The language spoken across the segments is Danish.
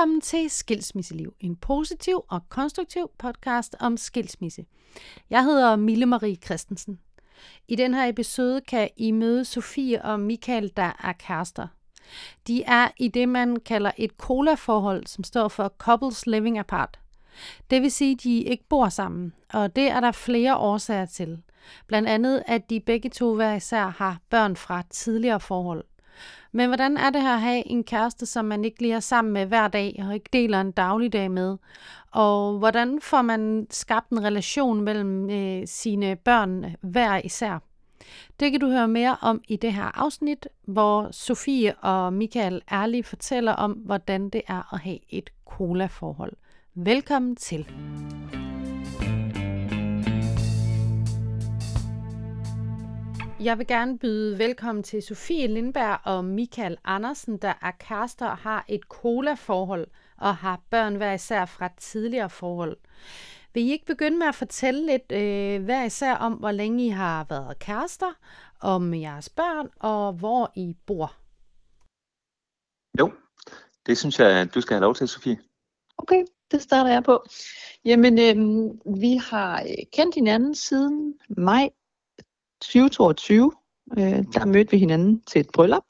Velkommen til Skilsmisseliv, en positiv og konstruktiv podcast om skilsmisse. Jeg hedder Mille Marie Christensen. I den her episode kan I møde Sofie og Michael, der er kærester. De er i det, man kalder et cola-forhold, som står for Couples Living Apart. Det vil sige, at de ikke bor sammen, og det er der flere årsager til. Blandt andet, at de begge to hver især har børn fra tidligere forhold. Men hvordan er det her at have en kæreste, som man ikke lige er sammen med hver dag og ikke deler en dagligdag med? Og hvordan får man skabt en relation mellem øh, sine børn hver især? Det kan du høre mere om i det her afsnit, hvor Sofie og Michael ærligt fortæller om, hvordan det er at have et cola-forhold. Velkommen til. Jeg vil gerne byde velkommen til Sofie Lindberg og Michael Andersen, der er kærester og har et cola-forhold og har børn hver især fra tidligere forhold. Vil I ikke begynde med at fortælle lidt øh, hver især om, hvor længe I har været kærester, om jeres børn og hvor I bor? Jo, det synes jeg, du skal have lov til, Sofie. Okay, det starter jeg på. Jamen, øh, vi har øh, kendt hinanden siden maj 2022. Øh, der mødte vi hinanden til et bryllup.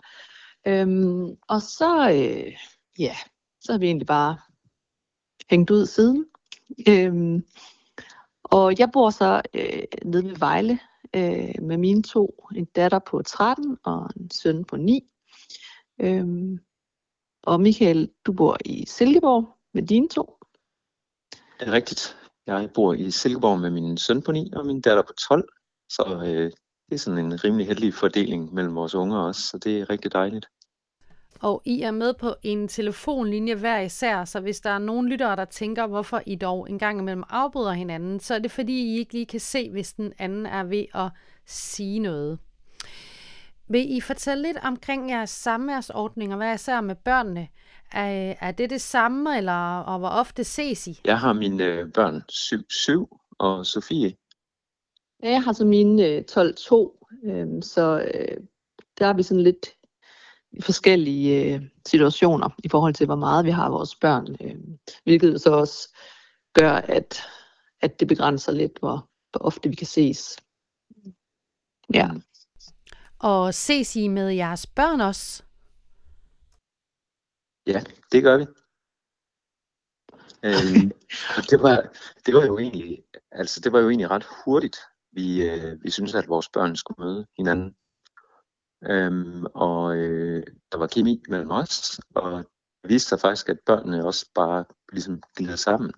Øhm, og så, øh, ja, så har vi egentlig bare hængt ud siden. Øhm, og jeg bor så øh, nede ved Vejle øh, med mine to. En datter på 13 og en søn på 9. Øhm, og Michael, du bor i Silkeborg med dine to. Det er rigtigt. Jeg bor i Silkeborg med min søn på 9 og min datter på 12. Så øh, det er sådan en rimelig heldig fordeling mellem vores unger også, så det er rigtig dejligt. Og I er med på en telefonlinje hver især, så hvis der er nogen lyttere, der tænker, hvorfor I dog en gang imellem afbryder hinanden, så er det fordi, I ikke lige kan se, hvis den anden er ved at sige noget. Vil I fortælle lidt omkring jeres samværsordninger, hvad især med børnene? Er, er det det samme, eller og hvor ofte ses I? Jeg har mine øh, børn 7-7, og Sofie Ja, jeg har så mine øh, 12-2, øh, så øh, der er vi sådan lidt forskellige øh, situationer i forhold til, hvor meget vi har vores børn, øh, hvilket så også gør, at, at det begrænser lidt, hvor, hvor ofte vi kan ses. Ja. Og ses I med jeres børn også? Ja, det gør vi. øhm, det, var, det var jo egentlig, altså det var jo egentlig ret hurtigt, vi, øh, vi synes, at vores børn skulle møde hinanden. Øhm, og øh, der var kemi mellem os, og det viste sig faktisk, at børnene også bare ligesom glider sammen.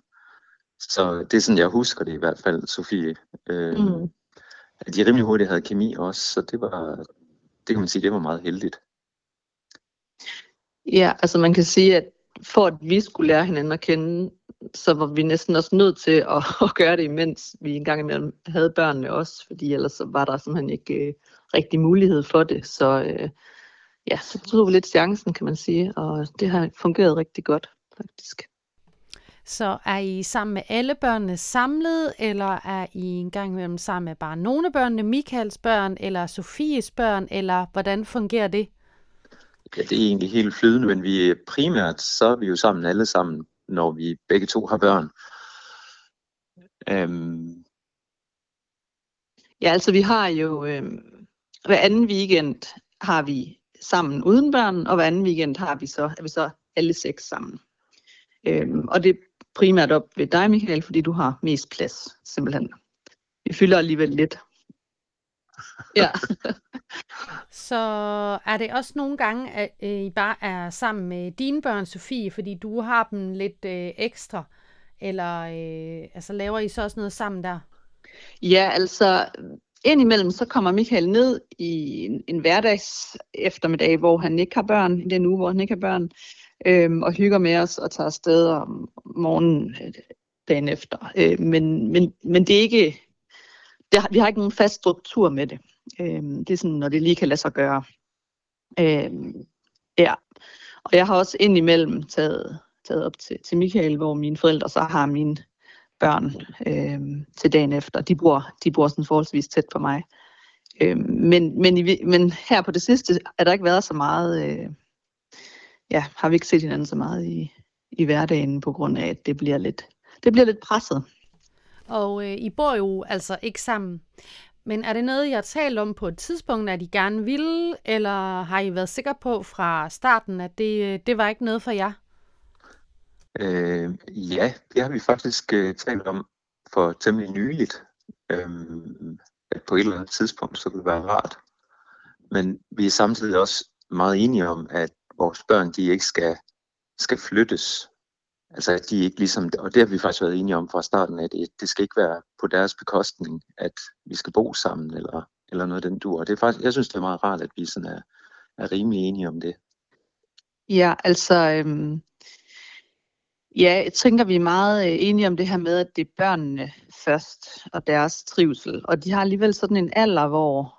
Så det er sådan, jeg husker det i hvert fald, Sofie. Øh, mm. At de rimelig hurtigt havde kemi også, så det var, det kan man sige, det var meget heldigt. Ja, altså man kan sige, at for at vi skulle lære hinanden at kende, så var vi næsten også nødt til at, at gøre det, imens vi engang imellem havde børnene også, fordi ellers var der simpelthen ikke øh, rigtig mulighed for det. Så øh, ja, så tog vi lidt chancen, kan man sige, og det har fungeret rigtig godt, faktisk. Så er I sammen med alle børnene samlet, eller er I engang imellem sammen med bare nogle af børnene, Michaels børn, eller Sofies børn, eller hvordan fungerer det? Ja, det er egentlig helt flydende, men vi primært, så er vi jo sammen alle sammen, når vi begge to har børn. Øhm. Ja, altså vi har jo, øhm, hver anden weekend har vi sammen uden børn, og hver anden weekend har vi så, er vi så alle seks sammen. Øhm, og det er primært op ved dig, Michael, fordi du har mest plads, simpelthen. Vi fylder alligevel lidt. Ja. Så er det også nogle gange, at øh, I bare er sammen med dine børn, Sofie, fordi du har dem lidt øh, ekstra, eller øh, altså laver I så også noget sammen der? Ja, altså indimellem så kommer Michael ned i en, en hverdags eftermiddag, hvor han ikke har børn, i den uge, hvor han ikke har børn, øhm, og hygger med os og tager afsted om morgenen øh, dagen efter. Øh, men, men, men det er ikke, det, vi har ikke nogen fast struktur med det. Øh, det er sådan, når det lige kan lade sig gøre. Øh, ja. Og jeg har også indimellem taget, taget op til, til Michael, hvor mine forældre så har mine børn øh, til dagen efter. De bor, de bor sådan forholdsvis tæt på mig. Øh, men, men, i, men her på det sidste er der ikke været så meget, øh, ja, har vi ikke set hinanden så meget i, i hverdagen på grund af, at det bliver lidt, det bliver lidt presset. Og øh, I bor jo altså ikke sammen. Men er det noget, I har talt om på et tidspunkt, at I gerne ville, eller har I været sikre på fra starten, at det, øh, det var ikke noget for jer? Øh, ja, det har vi faktisk øh, talt om for temmelig nyligt. Øh, at på et eller andet tidspunkt, så ville det være rart. Men vi er samtidig også meget enige om, at vores børn, de ikke skal, skal flyttes. Altså, at de ikke ligesom, og det har vi faktisk været enige om fra starten, at det, det skal ikke være på deres bekostning, at vi skal bo sammen, eller, eller noget af den dur. Det er faktisk, jeg synes, det er meget rart, at vi sådan er, er rimelig enige om det. Ja, altså, øhm, ja, jeg tænker, vi er meget øh, enige om det her med, at det er børnene først, og deres trivsel. Og de har alligevel sådan en alder, hvor,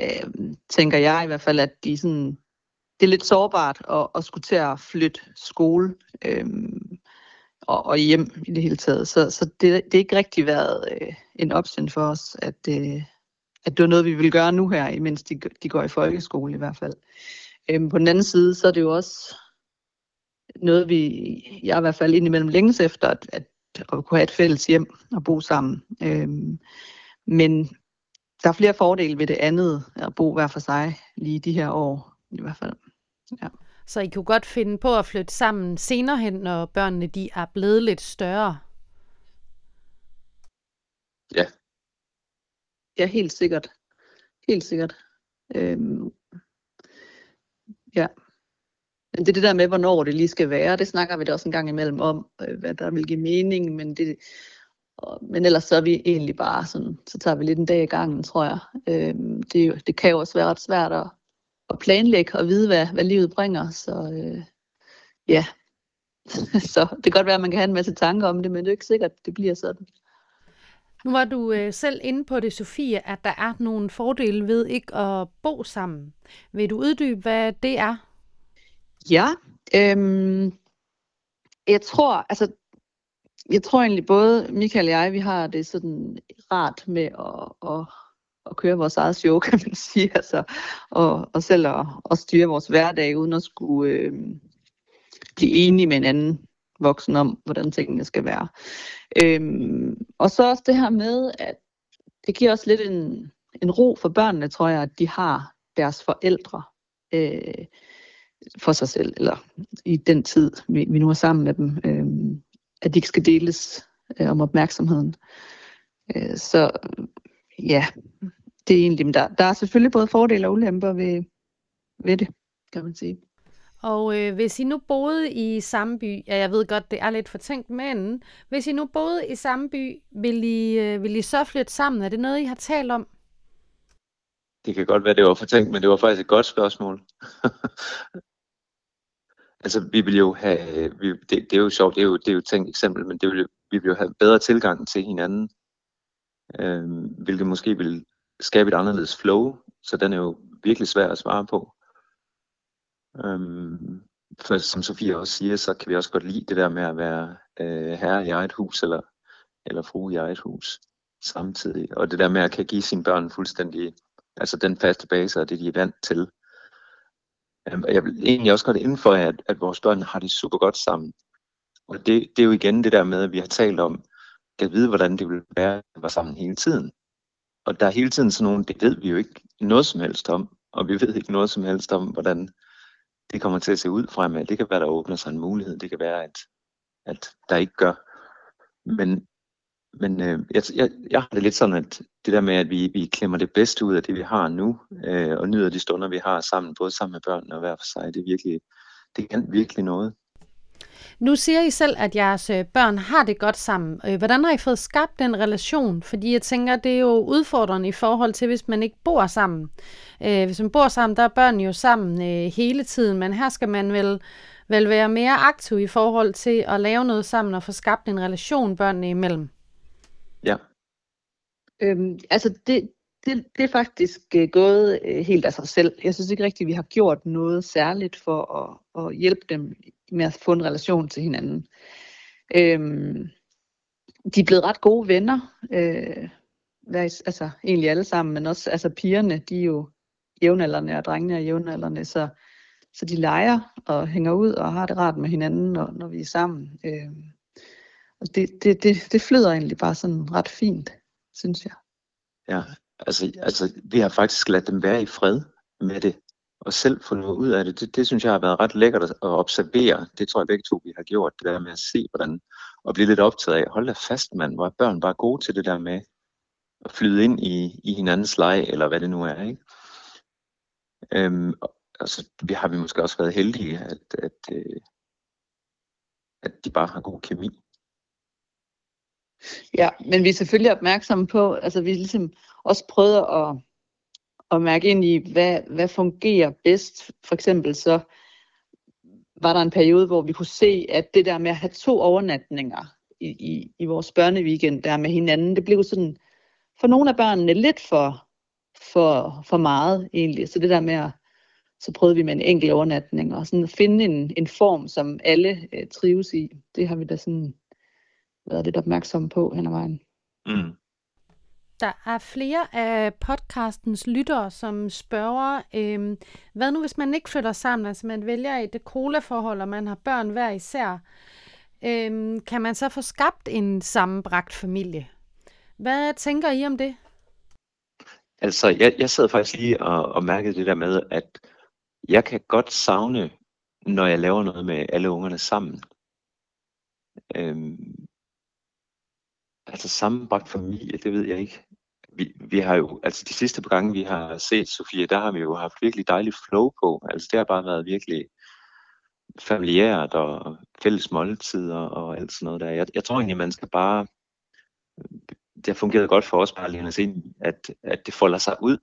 øh, tænker jeg i hvert fald, at de sådan, det er lidt sårbart at, at skulle til at flytte skole øh, og, og hjem i det hele taget. Så, så det, det er ikke rigtig været øh, en option for os, at, øh, at det var noget, vi vil gøre nu her, imens de, de går i folkeskole i hvert fald. Øhm, på den anden side, så er det jo også noget, vi, jeg i hvert fald indimellem længes efter, at, at, at kunne have et fælles hjem og bo sammen. Øhm, men der er flere fordele ved det andet, at bo hver for sig lige de her år i hvert fald. Ja. Så I kunne godt finde på at flytte sammen senere hen, når børnene de er blevet lidt større? Ja. Ja, helt sikkert. Helt sikkert. Øhm, ja. Men det er det der med, hvornår det lige skal være, det snakker vi da også en gang imellem om, øh, hvad der vil give mening, men det, og, men ellers så er vi egentlig bare sådan, så tager vi lidt en dag i gangen, tror jeg. Øhm, det, er jo, det kan jo også være ret svært at, at planlægge og vide, hvad, hvad livet bringer. Så øh, ja, så det kan godt være, at man kan have en masse tanker om det, men det er ikke sikkert, at det bliver sådan. Nu var du øh, selv inde på det, Sofie, at der er nogle fordele ved ikke at bo sammen. Vil du uddybe, hvad det er? Ja, øhm, jeg tror, altså jeg tror egentlig både Michael og jeg, vi har det sådan rart med at, at, at køre vores eget show, kan man sige, altså, og, og selv at, at styre vores hverdag, uden at skulle øh, blive enige med en anden voksen om, hvordan tingene skal være. Øhm, og så også det her med, at det giver også lidt en, en ro for børnene, tror jeg, at de har deres forældre øh, for sig selv, eller i den tid, vi, vi nu er sammen med dem. Øh, at de ikke skal deles øh, om opmærksomheden. Øh, så ja, det er egentlig, men der, der er selvfølgelig både fordele og ulemper ved, ved det, kan man sige. Og øh, hvis I nu boede i samme by, ja, jeg ved godt, det er lidt fortænkt, men hvis I nu boede i samme by, vil I, øh, vil I så flytte sammen? Er det noget, I har talt om? Det kan godt være, det var fortænkt, men det var faktisk et godt spørgsmål. Altså, vi vil jo have, vi, det, det er jo sjovt, det er jo, det er jo et tænkt eksempel, men det vil, vi vil jo have bedre tilgang til hinanden, øh, hvilket måske vil skabe et anderledes flow, så den er jo virkelig svær at svare på. Øhm, for som Sofie også siger, så kan vi også godt lide det der med at være øh, herre i eget hus, eller, eller frue i eget hus samtidig. Og det der med at kan give sine børn fuldstændig, altså den faste base, og det de er vant til, Øhm, jeg vil egentlig også godt indføre, at, at vores børn har det super godt sammen. Og det, det er jo igen det der med, at vi har talt om, at vide, hvordan det ville være at være sammen hele tiden. Og der er hele tiden sådan nogle, det ved vi jo ikke noget som helst om, og vi ved ikke noget som helst om, hvordan det kommer til at se ud fremad. Det kan være, der åbner sig en mulighed. Det kan være, at, at der ikke gør. Men men øh, jeg, jeg, jeg har det lidt sådan, at det der med, at vi, vi klemmer det bedste ud af det, vi har nu, øh, og nyder de stunder, vi har sammen, både sammen med børnene og hver for sig, det er virkelig, det kan virkelig noget. Nu siger I selv, at jeres øh, børn har det godt sammen. Øh, hvordan har I fået skabt den relation? Fordi jeg tænker, det er jo udfordrende i forhold til, hvis man ikke bor sammen. Øh, hvis man bor sammen, der er børn jo sammen hele tiden, men her skal man vel, vel være mere aktiv i forhold til at lave noget sammen og få skabt en relation børnene imellem. Ja. Øhm, altså det, det, det er faktisk øh, gået øh, helt af sig selv. Jeg synes ikke rigtigt, at vi har gjort noget særligt for at, at hjælpe dem med at få en relation til hinanden. Øhm, de er blevet ret gode venner, øh, altså egentlig alle sammen, men også altså pigerne, de er jo jævnaldrende, og drengene er jævnaldrende, så, så de leger og hænger ud og har det rart med hinanden, når, når vi er sammen. Øh, og det, det, det, det flyder egentlig bare sådan ret fint, synes jeg. Ja, altså, altså vi har faktisk ladt dem være i fred med det, og selv få noget ud af det. det. Det synes jeg har været ret lækkert at observere. Det tror jeg begge to, vi har gjort, det der med at se, hvordan, og blive lidt optaget af, hold da fast mand, hvor er børn bare gode til det der med at flyde ind i, i hinandens leg, eller hvad det nu er, ikke? Øhm, altså, vi har vi måske også været heldige, at, at, øh, at de bare har god kemi. Ja, men vi er selvfølgelig opmærksomme på, altså vi ligesom også prøvet at, at mærke ind i, hvad, hvad fungerer bedst. For eksempel så var der en periode, hvor vi kunne se, at det der med at have to overnatninger i, i, i vores børneweekend der med hinanden, det blev sådan for nogle af børnene lidt for, for, for meget egentlig. Så det der med at, så prøvede vi med en enkelt overnatning og sådan at finde en, en form, som alle øh, trives i. Det har vi da sådan været lidt opmærksomme på hen ad vejen. Mm. Der er flere af podcastens lyttere, som spørger, øh, hvad nu hvis man ikke flytter sammen, altså man vælger et cola-forhold, og man har børn hver især, øh, kan man så få skabt en sammenbragt familie? Hvad tænker I om det? Altså, jeg, jeg sad faktisk lige og, og mærkede det der med, at jeg kan godt savne, når jeg laver noget med alle ungerne sammen. Øhm, altså sammenbragt familie, det ved jeg ikke. Vi, vi har jo, altså de sidste par gange, vi har set Sofie, der har vi jo haft virkelig dejligt flow på. Altså det har bare været virkelig familiært og fælles måltider og alt sådan noget der. Jeg, jeg tror egentlig, man skal bare det har fungeret godt for os bare lige at se, at, at det folder sig ud.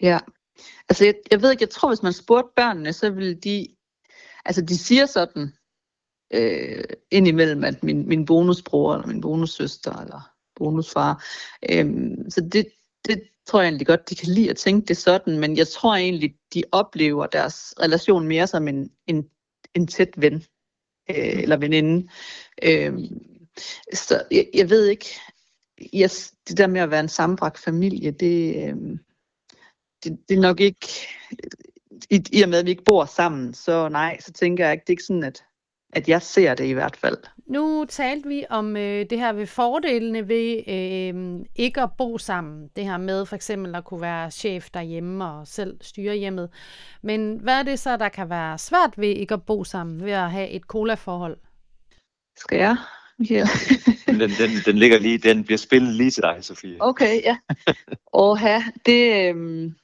Ja, altså jeg, jeg ved ikke, jeg tror, hvis man spurgte børnene, så ville de, altså de siger sådan, øh, indimellem, at min, min bonusbror, eller min bonussøster, eller bonusfar, øh, så det, det tror jeg egentlig godt, de kan lide at tænke det sådan, men jeg tror egentlig, de oplever deres relation mere som en, en, en tæt ven, øh, eller veninde. Øh, så jeg, jeg ved ikke, yes, det der med at være en sammenbragt familie, det, øh, det, det er nok ikke, i, i og med at vi ikke bor sammen, så nej, så tænker jeg ikke, det er ikke sådan, at, at jeg ser det i hvert fald. Nu talte vi om øh, det her ved fordelene ved øh, ikke at bo sammen. Det her med for eksempel at kunne være chef derhjemme og selv styre hjemmet. Men hvad er det så, der kan være svært ved ikke at bo sammen, ved at have et cola-forhold? Skal jeg? Yeah. den, den, den ligger lige, den bliver spillet lige til dig, Sofie. Okay, ja. Og ha, det, øhm,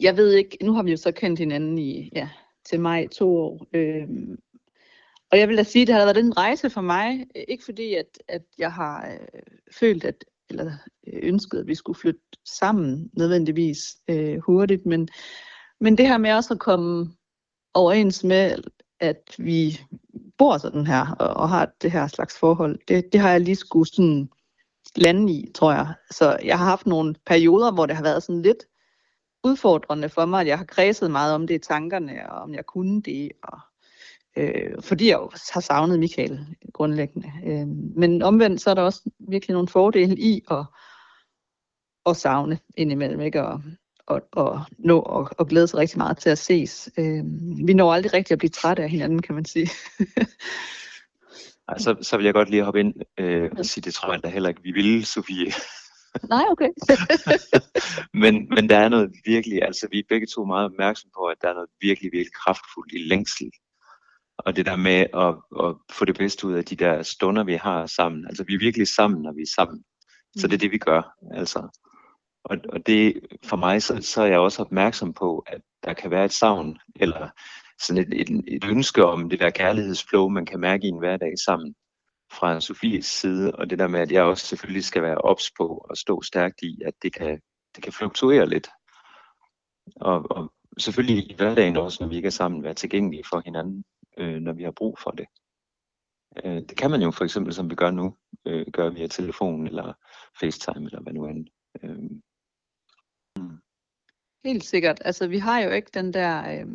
jeg ved ikke, nu har vi jo så kendt hinanden i, ja, til mig to år. Øhm, og jeg vil da sige, at det har været en rejse for mig. Øh, ikke fordi, at, at jeg har øh, følt, at, eller øh, ønsket, at vi skulle flytte sammen nødvendigvis øh, hurtigt, men, men det her med også at komme overens med, at vi bor sådan her og, og har det her slags forhold, det, det har jeg lige skulle sådan lande i, tror jeg. Så jeg har haft nogle perioder, hvor det har været sådan lidt udfordrende for mig, at jeg har kredset meget om det i tankerne, og om jeg kunne det, og øh, fordi jeg har savnet Michael grundlæggende. Øh, men omvendt, så er der også virkelig nogle fordele i at, at savne indimellem, ikke? Og, og, og nå og, og glæde sig rigtig meget til at ses. Øh, vi når aldrig rigtig at blive trætte af hinanden, kan man sige. Ej, så, så vil jeg godt lige hoppe ind øh, og sige, det tror jeg da heller ikke, vi ville, Sofie. Nej, okay. men, men der er noget virkelig, altså vi er begge to meget opmærksomme på, at der er noget virkelig, virkelig kraftfuldt i længsel. Og det der med at, at få det bedste ud af de der stunder, vi har sammen. Altså vi er virkelig sammen, når vi er sammen. Så det er mm. det, vi gør. Altså. Og, og det, for mig, så, så er jeg også opmærksom på, at der kan være et savn, eller sådan et, et, et ønske om det der kærlighedsflow, man kan mærke i en hverdag sammen fra Sofies side, og det der med, at jeg også selvfølgelig skal være ops på og stå stærkt i, at det kan, det kan fluktuere lidt. Og, og selvfølgelig i hverdagen også, når vi ikke er sammen, være tilgængelige for hinanden, øh, når vi har brug for det. Øh, det kan man jo for eksempel, som vi gør nu, øh, gøre via telefon eller FaceTime eller hvad nu end. Øh, hmm. Helt sikkert. Altså, vi har jo ikke den der øh,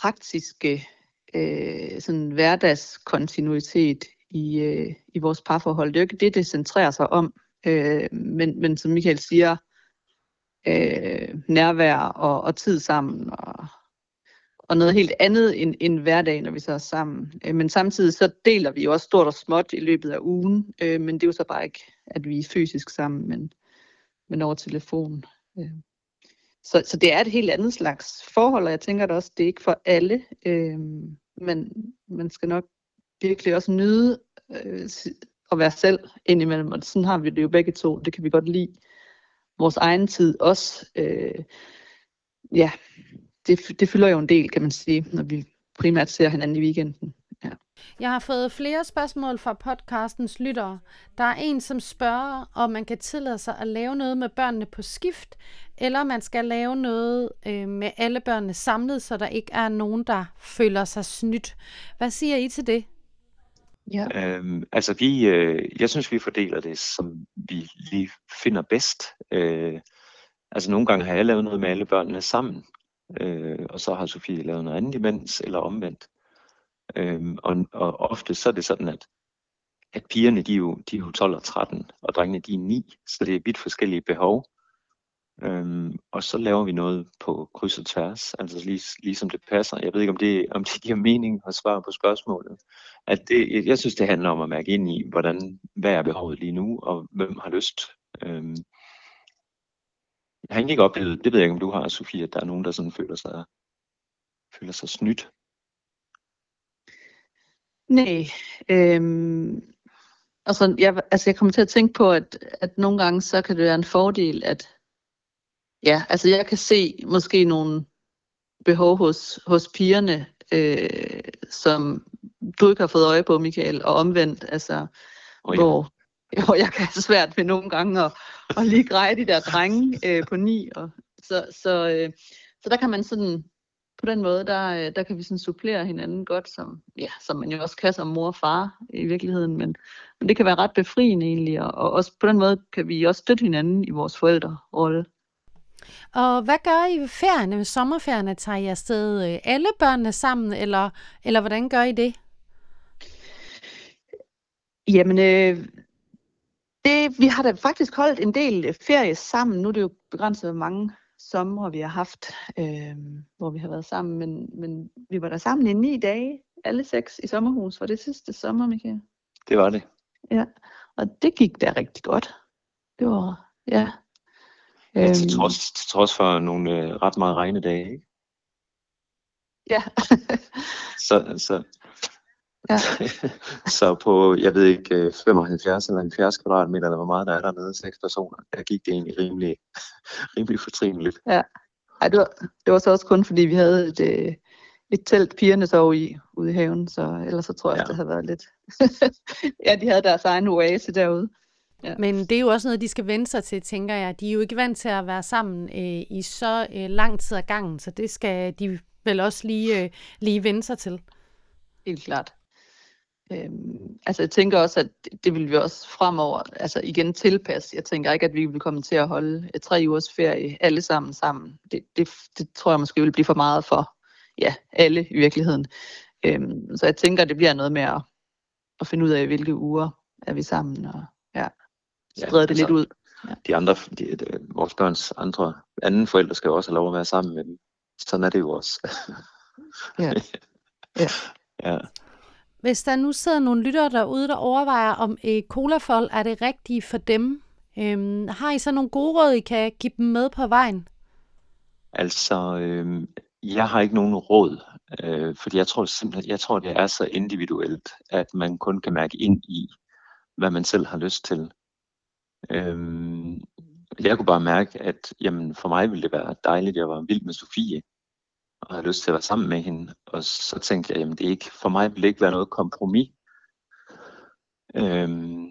praktiske øh, sådan hverdagskontinuitet i, øh, i vores parforhold. Det er jo ikke det, det centrerer sig om. Øh, men, men som Michael siger, øh, nærvær og, og tid sammen, og, og noget helt andet end, end hverdag, når vi så er sammen. Øh, men samtidig så deler vi jo også stort og småt i løbet af ugen, øh, men det er jo så bare ikke, at vi er fysisk sammen, men, men over telefon. Øh. Så, så det er et helt andet slags forhold, og jeg tænker da også, det er ikke for alle, øh, men man skal nok virkelig også nyde øh, at være selv indimellem, og sådan har vi det jo begge to, det kan vi godt lide. Vores egen tid også, øh, ja, det, det fylder jo en del, kan man sige, når vi primært ser hinanden i weekenden. Ja. Jeg har fået flere spørgsmål fra podcastens lyttere. Der er en, som spørger, om man kan tillade sig at lave noget med børnene på skift, eller man skal lave noget øh, med alle børnene samlet, så der ikke er nogen, der føler sig snydt. Hvad siger I til det? Ja. Øhm, altså vi, øh, jeg synes vi fordeler det, som vi lige finder bedst. Øh, altså nogle gange har jeg lavet noget med alle børnene sammen, øh, og så har Sofie lavet noget andet imens, eller omvendt. Øhm, og, og ofte så er det sådan, at, at pigerne de er, jo, de er jo 12 og 13, og drengene de er 9, så det er vidt forskellige behov. Øhm, og så laver vi noget på kryds og tværs, altså lige, ligesom det passer. Jeg ved ikke, om det, om det giver mening at svare på spørgsmålet. At det, jeg synes, det handler om at mærke ind i, hvordan, hvad er behovet lige nu, og hvem har lyst. Øhm, jeg har ikke oplevet, det ved jeg ikke, om du har, Sofie, at der er nogen, der sådan føler sig, føler sig snydt. Nej, øhm, altså, jeg, altså jeg kommer til at tænke på, at, at nogle gange så kan det være en fordel, at ja, altså jeg kan se måske nogle behov hos, hos pigerne, øh, som du ikke har fået øje på, Michael, og omvendt, altså, oh, ja. hvor, hvor jeg kan have svært ved nogle gange at, at lige greje de der drenge øh, på ni. Og, så, så, øh, så der kan man sådan, på den måde, der, øh, der kan vi sådan supplere hinanden godt, som, ja, som man jo også kan som mor og far i virkeligheden, men, men det kan være ret befriende egentlig, og, og også på den måde kan vi også støtte hinanden i vores forældrerolle. Og hvad gør I ved ferierne, ved sommerferierne? Tager I afsted øh, alle børnene sammen, eller, eller hvordan gør I det? Jamen, øh, det, vi har da faktisk holdt en del ferie sammen. Nu er det jo begrænset, hvor mange somre vi har haft, øh, hvor vi har været sammen. Men, men vi var der sammen i ni dage, alle seks i sommerhus. Var det sidste sommer, Michael? Det var det. Ja, og det gik da rigtig godt. Det var, ja, Ja, til, øhm. trods, til trods for nogle øh, ret meget regnedage, ikke? Ja. så, så, ja. så på, jeg ved ikke, 75 øh, eller 70 kvadratmeter, eller hvor meget der er dernede, seks personer, der gik det egentlig rimelig, rimelig fortrinligt. Ja. Ej, det, var, det var så også kun fordi, vi havde et, øh, et telt, pigerne sov i ude i haven, så ellers så tror jeg, ja. at det havde været lidt... ja, de havde deres egen oase derude. Ja. Men det er jo også noget, de skal vende sig til, tænker jeg. De er jo ikke vant til at være sammen øh, i så øh, lang tid ad gangen, så det skal de vel også lige, øh, lige vende sig til. Helt klart. Øhm, altså jeg tænker også, at det vil vi også fremover altså igen tilpasse. Jeg tænker ikke, at vi vil komme til at holde tre ugers ferie alle sammen sammen. Det, det, det tror jeg måske vil blive for meget for ja, alle i virkeligheden. Øhm, så jeg tænker, at det bliver noget med at, at finde ud af, hvilke uger er vi sammen. Og, ja spreder ja, det altså, lidt ud. Ja. De andre, de, de, vores børns andre, anden forældre skal jo også have lov at være sammen med dem. Sådan er det jo også. ja. ja. ja. Hvis der nu sidder nogle lyttere derude, der overvejer, om øh, colafold er det rigtige for dem, øhm, har I så nogle gode råd, I kan give dem med på vejen? Altså, øh, jeg har ikke nogen råd, øh, fordi jeg tror simpelthen, jeg tror, det er så individuelt, at man kun kan mærke ind i, hvad man selv har lyst til. Øhm, jeg kunne bare mærke, at jamen, for mig ville det være dejligt, at jeg var vild med Sofie, og havde lyst til at være sammen med hende. Og så tænkte jeg, jamen det er ikke, for mig ville det ikke være noget kompromis. Øhm,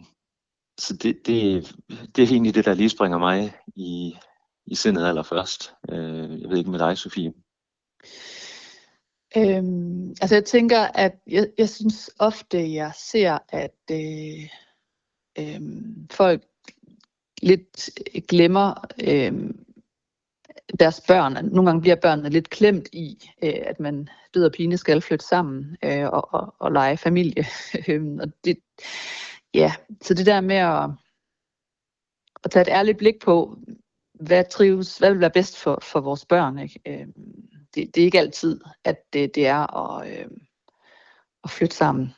så det, det, det er egentlig det, der lige springer mig i, i sindet allerførst. Øh, jeg ved ikke med dig, Sofie. Øhm, altså jeg tænker, at jeg, jeg synes ofte, jeg ser, at øh, øh, folk lidt glemmer øh, deres børn. Nogle gange bliver børnene lidt klemt i, øh, at man død og pine skal flytte sammen øh, og, og, og lege familie. Øhm, og det, ja, så det der med at, at tage et ærligt blik på, hvad trives, hvad vil være bedst for, for vores børn. Ikke? Øh, det, det er ikke altid, at det, det er at, øh, at flytte sammen.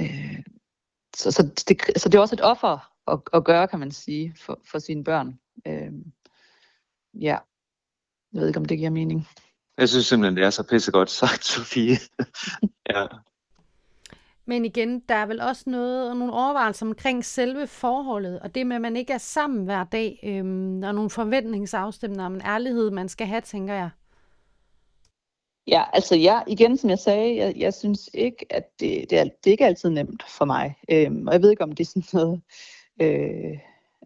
Øh, så, så, det, så det er også et offer at, at gøre, kan man sige, for, for sine børn. Øh, ja, jeg ved ikke, om det giver mening. Jeg synes simpelthen, det er så pissegodt sagt, Sofie. ja. Men igen, der er vel også noget, nogle overvejelser omkring selve forholdet, og det med, at man ikke er sammen hver dag. Øhm, der er nogle forventningsafstemninger om en ærlighed, man skal have, tænker jeg. Ja, altså ja, igen som jeg sagde, jeg, jeg synes ikke, at det, det, er, det er ikke altid nemt for mig. Øhm, og jeg ved ikke, om det er sådan noget... Øh,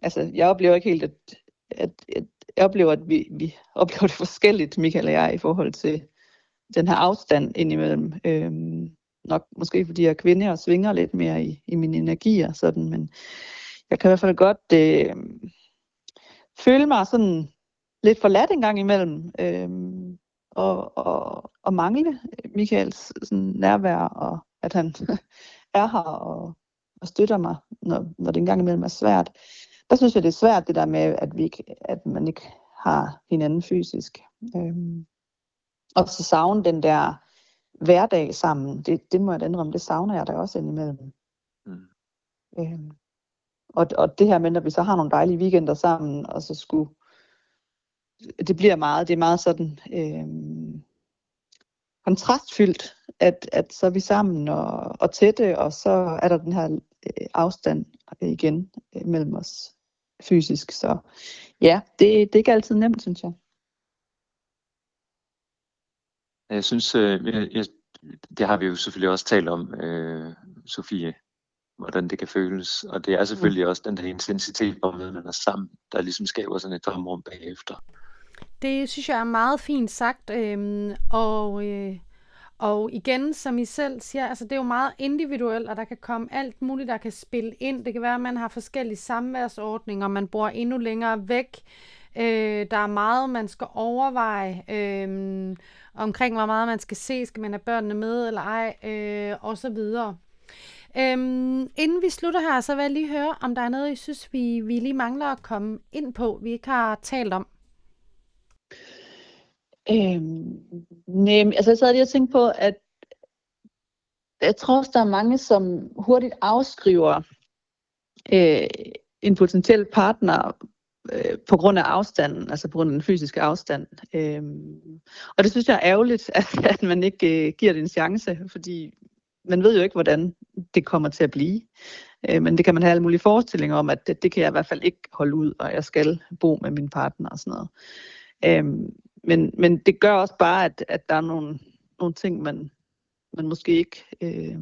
altså, jeg oplever ikke helt, at, at, at jeg oplever, at vi, vi oplever det forskelligt, Michael og jeg, i forhold til den her afstand indimellem. Øhm, nok måske fordi jeg er kvinde og svinger lidt mere i, i min energi sådan, men jeg kan i hvert fald godt øh, føle mig sådan lidt forladt en gang imellem, øh, og, og, og mangle Michaels sådan nærvær, og at han er her og, og støtter mig, når, når det engang imellem er svært. Der synes jeg, det er svært det der med, at, vi ikke, at man ikke har hinanden fysisk. Øhm, og så savne den der hverdag sammen, det, det må jeg indrømme, det savner jeg da også indimellem. Mm. Øhm, og, og det her med, når vi så har nogle dejlige weekender sammen, og så skulle, det bliver meget, det er meget sådan øhm, kontrastfyldt, at, at så er vi sammen og, og tætte, og så er der den her øh, afstand igen øh, mellem os fysisk. Så ja, det, det er ikke altid nemt, synes jeg. Jeg synes, øh, jeg, det har vi jo selvfølgelig også talt om, øh, Sofie, hvordan det kan føles. Og det er selvfølgelig mm. også den der intensitet, hvor man er sammen, der ligesom skaber sådan et tomrum bagefter. Det synes jeg er meget fint sagt, øhm, og, øh, og igen, som I selv siger, altså det er jo meget individuelt, og der kan komme alt muligt, der kan spille ind. Det kan være, at man har forskellige samværsordninger, man bor endnu længere væk. Øh, der er meget, man skal overveje. Øh, omkring, hvor meget man skal se, skal man have børnene med eller ej, øh, og så videre. Øhm, inden vi slutter her, så vil jeg lige høre, om der er noget, I synes, vi, vi lige mangler at komme ind på, vi ikke har talt om. Øhm, nej, altså jeg sad lige og tænkte på, at jeg tror også, der er mange, som hurtigt afskriver øh, en potentiel partner øh, på grund af afstanden, altså på grund af den fysiske afstand. Øhm, og det synes jeg er ærgerligt, at, at man ikke øh, giver det en chance, fordi man ved jo ikke, hvordan det kommer til at blive. Øh, men det kan man have alle mulige forestillinger om, at det, det kan jeg i hvert fald ikke holde ud, og jeg skal bo med min partner og sådan noget. Øhm, men, men det gør også bare, at, at der er nogle, nogle ting, man, man måske ikke øh,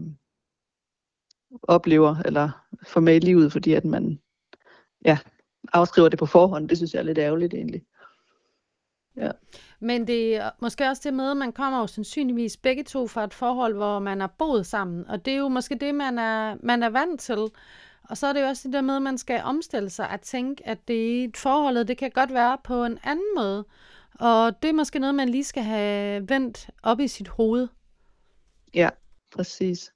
oplever eller får med i livet, fordi at man ja, afskriver det på forhånd. Det synes jeg er lidt ærgerligt egentlig. Ja. Men det er måske også det med, at man kommer jo sandsynligvis begge to fra et forhold, hvor man har boet sammen. Og det er jo måske det, man er, man er vant til. Og så er det jo også det der med, at man skal omstille sig at tænke, at det et forholdet, det kan godt være på en anden måde. Og det er måske noget, man lige skal have vendt op i sit hoved. Ja, præcis.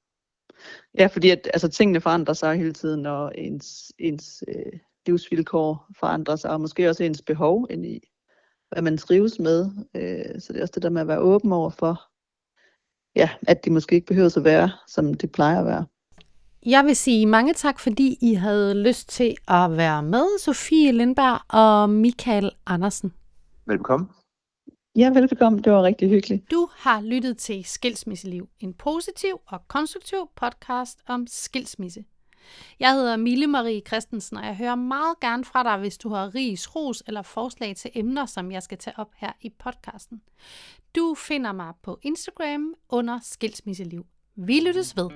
Ja, fordi at, altså, tingene forandrer sig hele tiden, og ens, ens øh, livsvilkår forandrer sig, og måske også ens behov ind i, hvad man trives med. Øh, så det er også det der med at være åben over for, ja, at det måske ikke behøver at være, som det plejer at være. Jeg vil sige mange tak, fordi I havde lyst til at være med, Sofie Lindberg og Michael Andersen. Velkommen. Ja, velkommen. Det var rigtig hyggeligt. Du har lyttet til Skilsmisseliv, en positiv og konstruktiv podcast om skilsmisse. Jeg hedder Mille Marie Christensen, og jeg hører meget gerne fra dig, hvis du har ris, ros eller forslag til emner, som jeg skal tage op her i podcasten. Du finder mig på Instagram under Skilsmisseliv. Vi lyttes ved.